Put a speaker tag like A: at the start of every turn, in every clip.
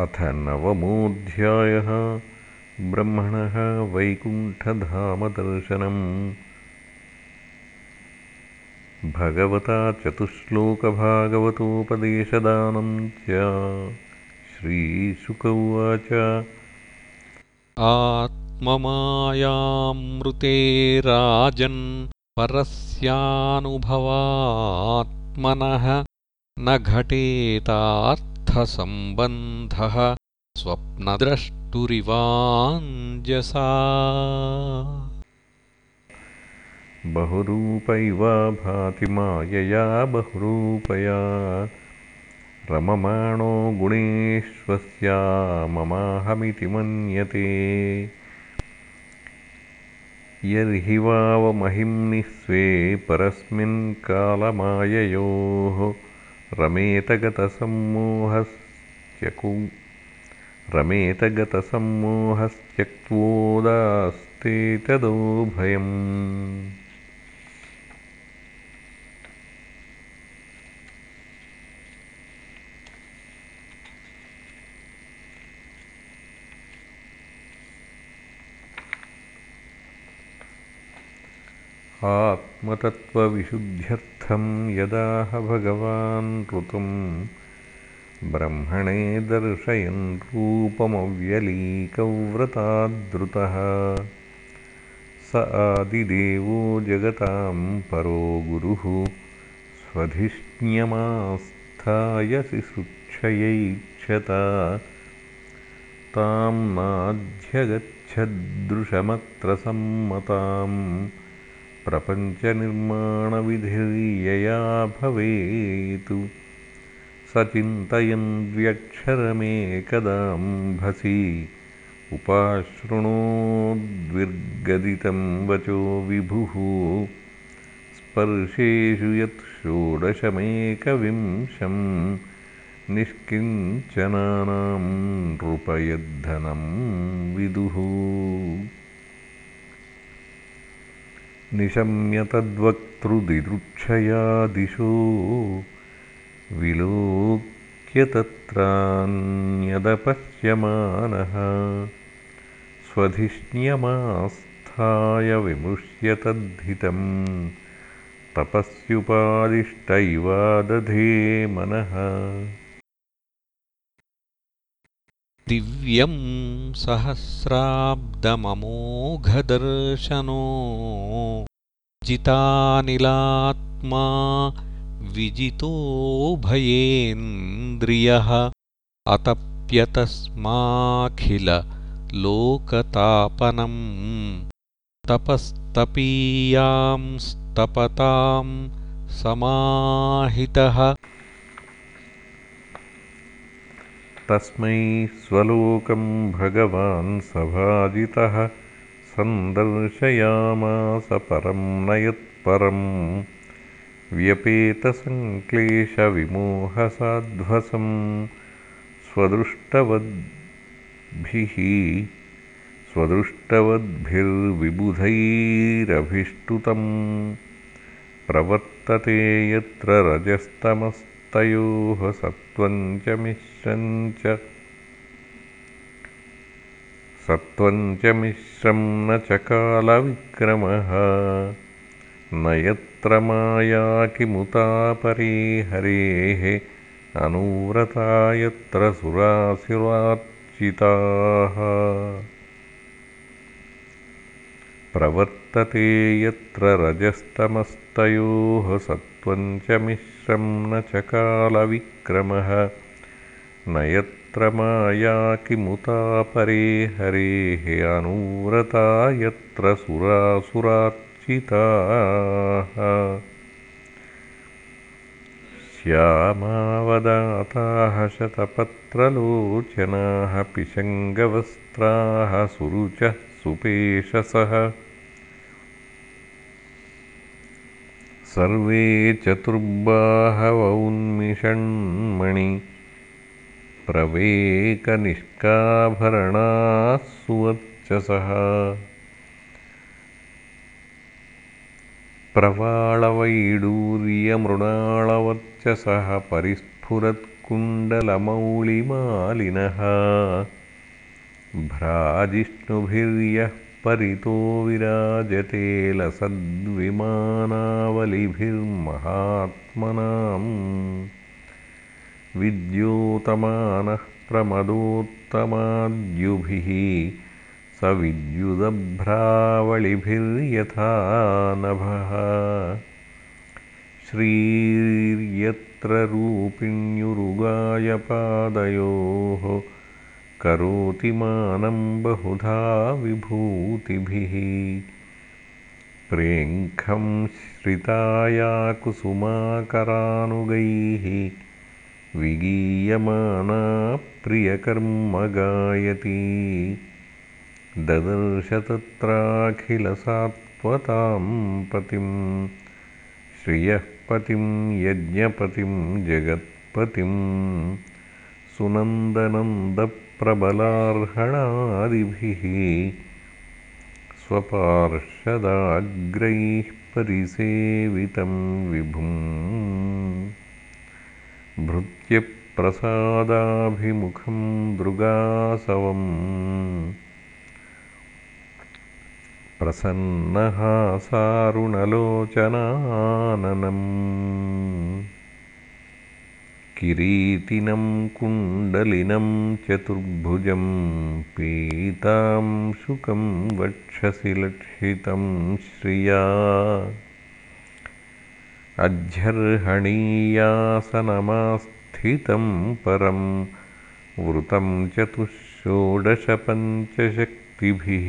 A: अथ नवमोऽध्यायः ब्रह्मणः वैकुण्ठधामदर्शनम्। भगवता चतुश्लोकभागवतोपदेशदानं च श्रीशुक उवाच।
B: आत्ममायामृते राजन् परस्यानुभवात्मनः न घटेतात् सम्बन्धः स्वप्नद्रष्टुरिवाञ्जसा
A: बहुरूपैव भाति मायया बहुरूपया। रममाणो गुणेष्वस्या ममाहमिति मन्यते। यर्हि वावमहिम्नि स्वे परस्मिन् कालमाययोः रमेतगतसम्मोहस्त्यक्त्वोदास्ते तदोभयम् आत्मतत्त्वविशुद्ध्यर्थं यदाह भगवान् ऋतुम् ब्रह्मणे दर्शयन् रूपमव्यलीकव्रताद्रुतः स आदिदेवो जगतां परो गुरुः स्वधिष्ण्यमास्थायसि सृच्छयैक्षता तां नाध्यगच्छदृशमत्र सम्मताम् प्रपञ्चनिर्माणविधिर्यया भवेत्। स चिन्तयन्द्व्यक्षरमेकदाम्भसि उपाशृणोद्विर्गदितं वचो विभुः। स्पर्शेषु यत् षोडशमेकविंशं। निष्किञ्चनानां नृपयद्धनं विदुः निशम्य तद्वक्तृदिदृक्षया दिशो विलोक्य तत्रान्यदपश्यमानः स्वधिष्ण्यमास्थाय विमृश्य तद्धितं तपस्युपादिष्टैवादधे मनः
B: दिव्यं सहस्राब्दममोघदर्शनो। जितानिलात्मा विजितोभयेन्द्रियः अतप्यतस्माखिलोकतापनं तपस्तपीयांस्तपतां समाहितः
A: तस्मै स्वलोकं भगवान् सभाजितः सन्दर्शयामास परं न व्यपेतसङ्क्लेशविमोहसाध्वसं स्वदृष्टवद्भिः स्वदृष्टवद्भिर्विबुधैरभिष्टुतं प्रवर्तते यत्र रजस्तमस्तयोः सत्त्वं च मिश्रं च। सत्त्वं च मिश्रं न च कालविक्रमः। न यत्र माया किमुतापरे हरेः अनुव्रता यत्र सुरासुरार्चिताः प्रवर्तते यत्र रजस्तमस्तयोः सत्त्वं च मिश्रं न च कालविक्रमः न यत्र माया किमुतापरे हरेः अनुव्रता यत्र सुरासुरार्चिताः। श्यामावदाताः शतपत्रलोचनाः पिशङ्गवस्त्राः सुरुचः सुपेशसः सर्वे चतुर्बाहवौन्मिषण्मणि प्रवेकनिष्काभरणाः सुवर्चसः। प्रवाळवैडूर्यमृणालवर्चसः परिस्फुरत्कुण्डलमणिमकुटैः कुण्डलमौलिमालिनः भ्राजिष्णुभिर्यः परितो विराजते लसद्विमानावलिभिर्महात्मनाम् विद्योतमानः प्रमदोत्तमाद्युभिः स विद्युदभ्रावलिभिर्यथा नभः। श्रीर्यत्र रूपिण्युरुगायपादयोः करोति मानं बहुधा विभूतिभिः। प्रेङ्खं श्रिताया कुसुमाकरानुगैः विगीयमाना प्रियकर्म गायती ददर्श तत्राखिलसात्वतां पतिं श्रियःपतिं यज्ञपतिं जगत्पतिं सुनन्दनन्दप्रबलार्हणादिभिः स्वपार्षदाग्रैः परिसेवितं विभुम्। भृत्यप्रसादाभिमुखं दृगासवम्। प्रसन्नहासारुणलोचनाननम् किरीटिनं कुण्डलिनं चतुर्भुजं पीतां शुकं वक्षसि लक्षितं श्रिया। अध्यर्हणीयासनमास्थितं परं वृतं चतुष्षोडशपञ्चशक्तिभिः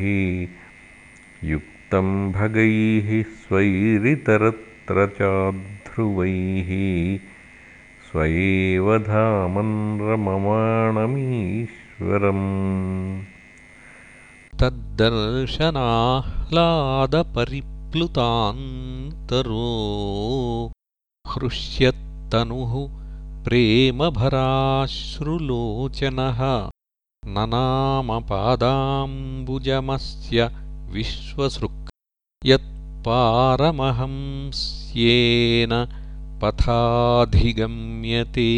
A: युक्तं भगैः स्वैरितरत्र चाध्रुवैः स्व एव धामन् रममाणमीश्वरम्।
B: तद्दर्शनाह्लादपरिप्लुतान्तरो हृष्यत्तनुः प्रेमभराश्रुलोचनः ननामपादाम्बुजमस्य विश्वसृक्। यत्पारमहंस्येन पथाधिगम्यते।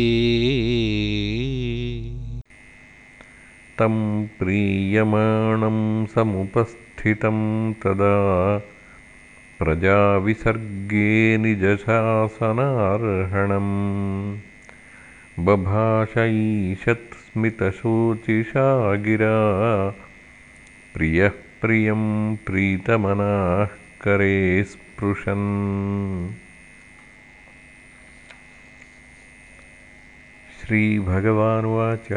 A: तं प्रीयमाणं समुपस्थितं तदा प्रजाविसर्गे निजशासनार्हणम्। बभाषैषत्स्मितशोचिषा गिरा प्रियः प्रियं प्रीतमनाः करे स्पृशन् श्रीभगवानुवाच।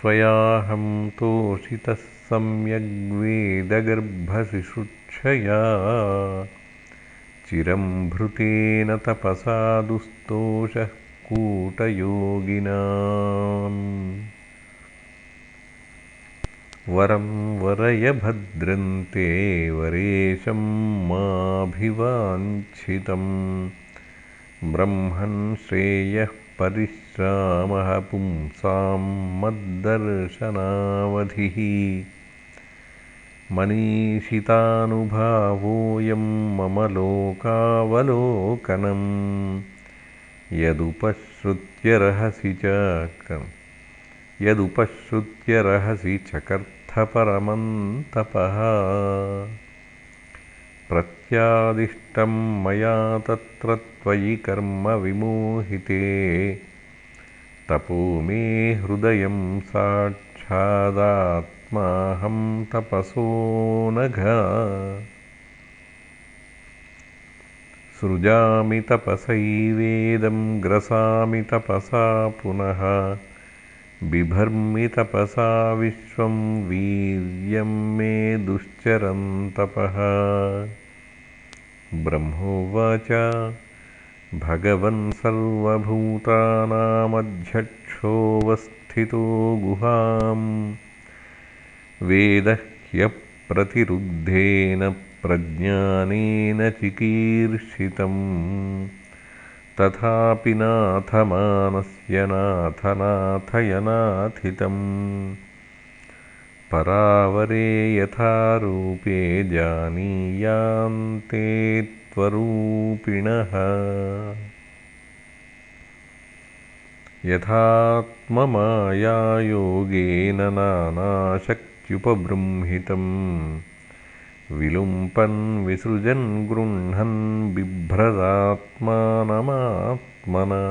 A: त्वयाहं तोषितः सम्यग्वेदगर्भशिशुक्षया चिरं भृतेन तपसा दुस्तोषः कूटयोगिनाम्। वरं वरय भद्रन्ते वरेशं माभिवाञ्छितं ब्रह्मन् श्रेयः परिश्रामः पुंसां मद्दर्शनावधिः। मनीषितानुभावोऽयं मम लोकावलोकनम् यदुपश्रुत्य रहसि च यदुपश्रुत्य रहसि चकर्थपरमन्तपः प्रत्यादिष्टं मया तत्र त्वयि कर्मविमोहिते तपो मे हृदयं साक्षादात्माहं तपसो नघ। सृजामि तपसैवेदं ग्रसामि तपसा पुनः। बिभर्मि तपसा विश्वं वीर्यं मे दुश्चरं तपः। ब्रह्मोवाच भगवन् सर्वभूतानामध्यक्षोऽवस्थितो गुहां वेदः ह्यप्रतिरुद्धेन प्रज्ञानेन चिकीर्षितम्। तथापि नाथमानस्य नाथनाथयनाथितम्। परावरे यथा रूपे जानीयान्ते त्वरूपिणः यथात्ममायायोगेन नानाशक्त्युपबृंहितम्। विलुम्पन् विसृजन् गृह्णन् बिभ्रदात्मानमात्मना।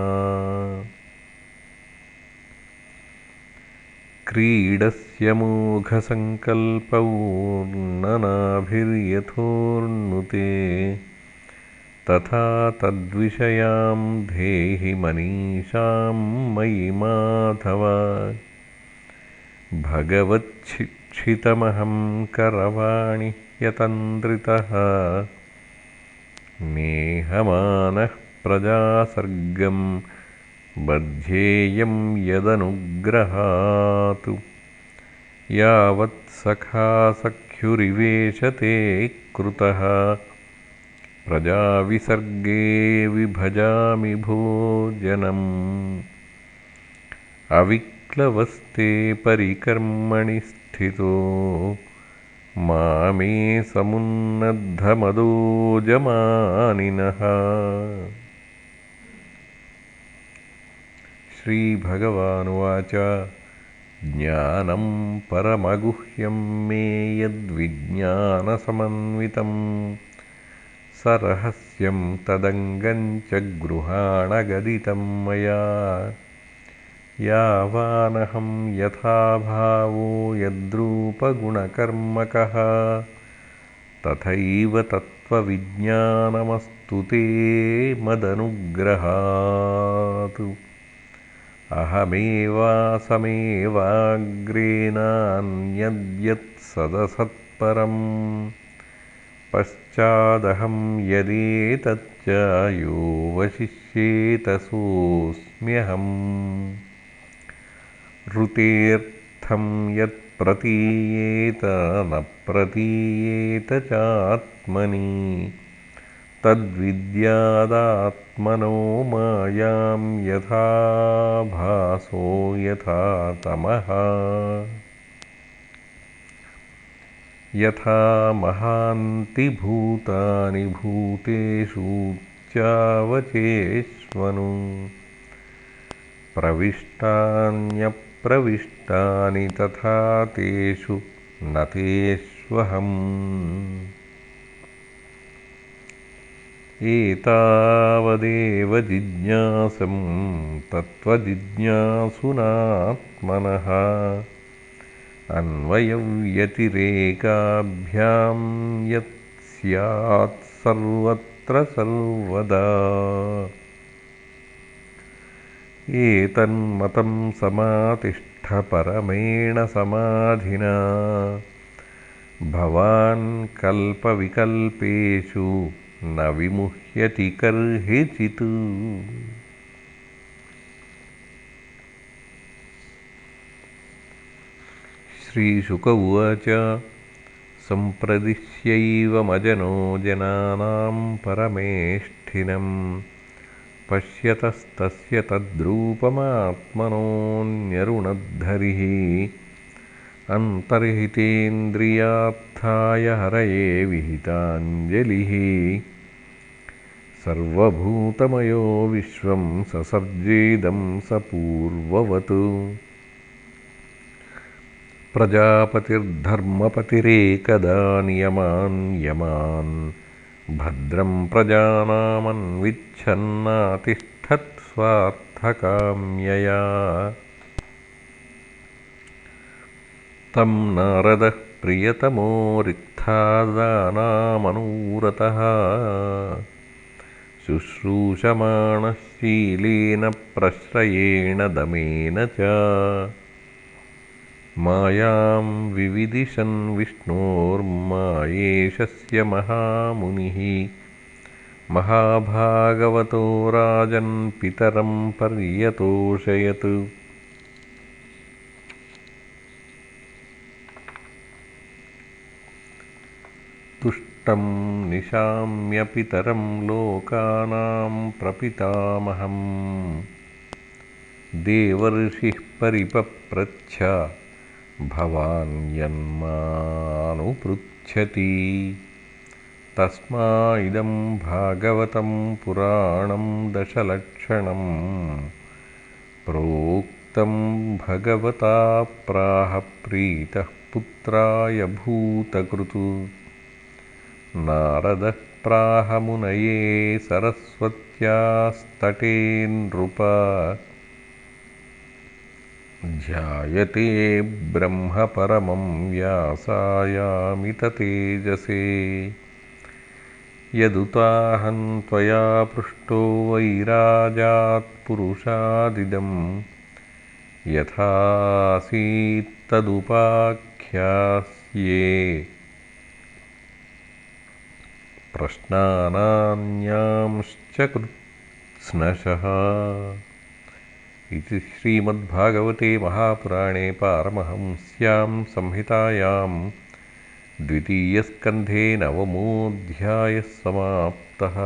A: क्रीडस्य मोघसङ्कल्पौर्णनाभिर्यथोर्नुते तथा तद्विषयां धेहि मनीषां मयि माधव। भगवच्छिक्षितमहं करवाणि यतन्द्रितः। नेहमानः प्रजासर्गं बध्येयं यदनुग्रहात्। यावत्सखासख्युरिवेशते कृतः प्रजाविसर्गे विभजामि भोजनम्। अविक्लवस्ते परिकर्मणि स्थितो। मामे समुन्नद्धमदोजमानिनः। श्रीभगवानुवाच। ज्ञानं परमगुह्यं मे यद्विज्ञानसमन्वितम् सरहस्यं तदङ्गं च गृहाणगदितं मया। यावानहं यथाभावो यद्रूपगुणकर्मकः। तथैव तत्त्वविज्ञानमस्तु ते मदनुग्रहात्। अहमेवासमेवाग्रेनान्यद्यत्सदसत्परम् पश्चादहं यदेतच्च यो ऋतेऽर्थं यत्प्रतीयेत न प्रतीयेत चात्मनि तद्विद्यादात्मनो मायां यथा भासो यथा तमः यथा महान्ति भूतानि भूतेषूच्चावचेष्वनु प्रविष्टान्यप्रविष्टानि तथा तेषु न तेष्वहम् एतावदेव जिज्ञासं तत्त्वजिज्ञासुनात्मनः अन्वयव्यतिरेकाभ्यां यत् स्यात् सर्वत्र सर्वदा। एतन्मतं समातिष्ठपरमेण समाधिना। भवान् कल्पविकल्पेषु न विमुह्यति कर्हिचित् श्रीशुक उवाच। सम्प्रदिश्यैवमजनो जनानां परमेष्ठिनं पश्यतस्तस्य तद्रूपमात्मनोऽन्यरुणद्धरिः। अन्तर्हितेन्द्रियार्थाय हरये विहिताञ्जलिः। सर्वभूतमयो विश्वं ससर्जेदं स पूर्ववत् प्रजापतिर्धर्मपतिरेकदा नियमान् यमान्। भद्रं प्रजानामन्विच्छन्नातिष्ठत्स्वार्थकाम्यया तं नारदः प्रियतमो रिक्थादानामनूरतः शुश्रूषमाणशीलेन प्रश्रयेण दमेन च मायां विविदिशन् विष्णोर्मायेशस्य महामुनिः। महाभागवतो राजन्पितरं पर्यतोषयत्। तुष्टं निशाम्यपितरं लोकानां प्रपितामहम्। देवर्षिः परिपप्रच्छ भवान् यन्मानुपृच्छति। तस्मा इदं भागवतं पुराणं दशलक्षणं। प्रोक्तं भगवता प्राह प्रीतः पुत्राय भूतकृतु। नारदः प्राहमुनये सरस्वत्यास्तटे नृप ध्यायते ब्रह्म परमं व्यासायामिततेजसे यदुताहं त्वया पृष्टो वैराजात्पुरुषादिदं यथासीत्तदुपाख्यास्ये प्रश्नानान्यांश्च कृत्स्नशः इति श्रीमद्भागवते महापुराणे पारमहंस्यां संहितायां द्वितीयस्कन्धे नवमोऽध्यायः समाप्तः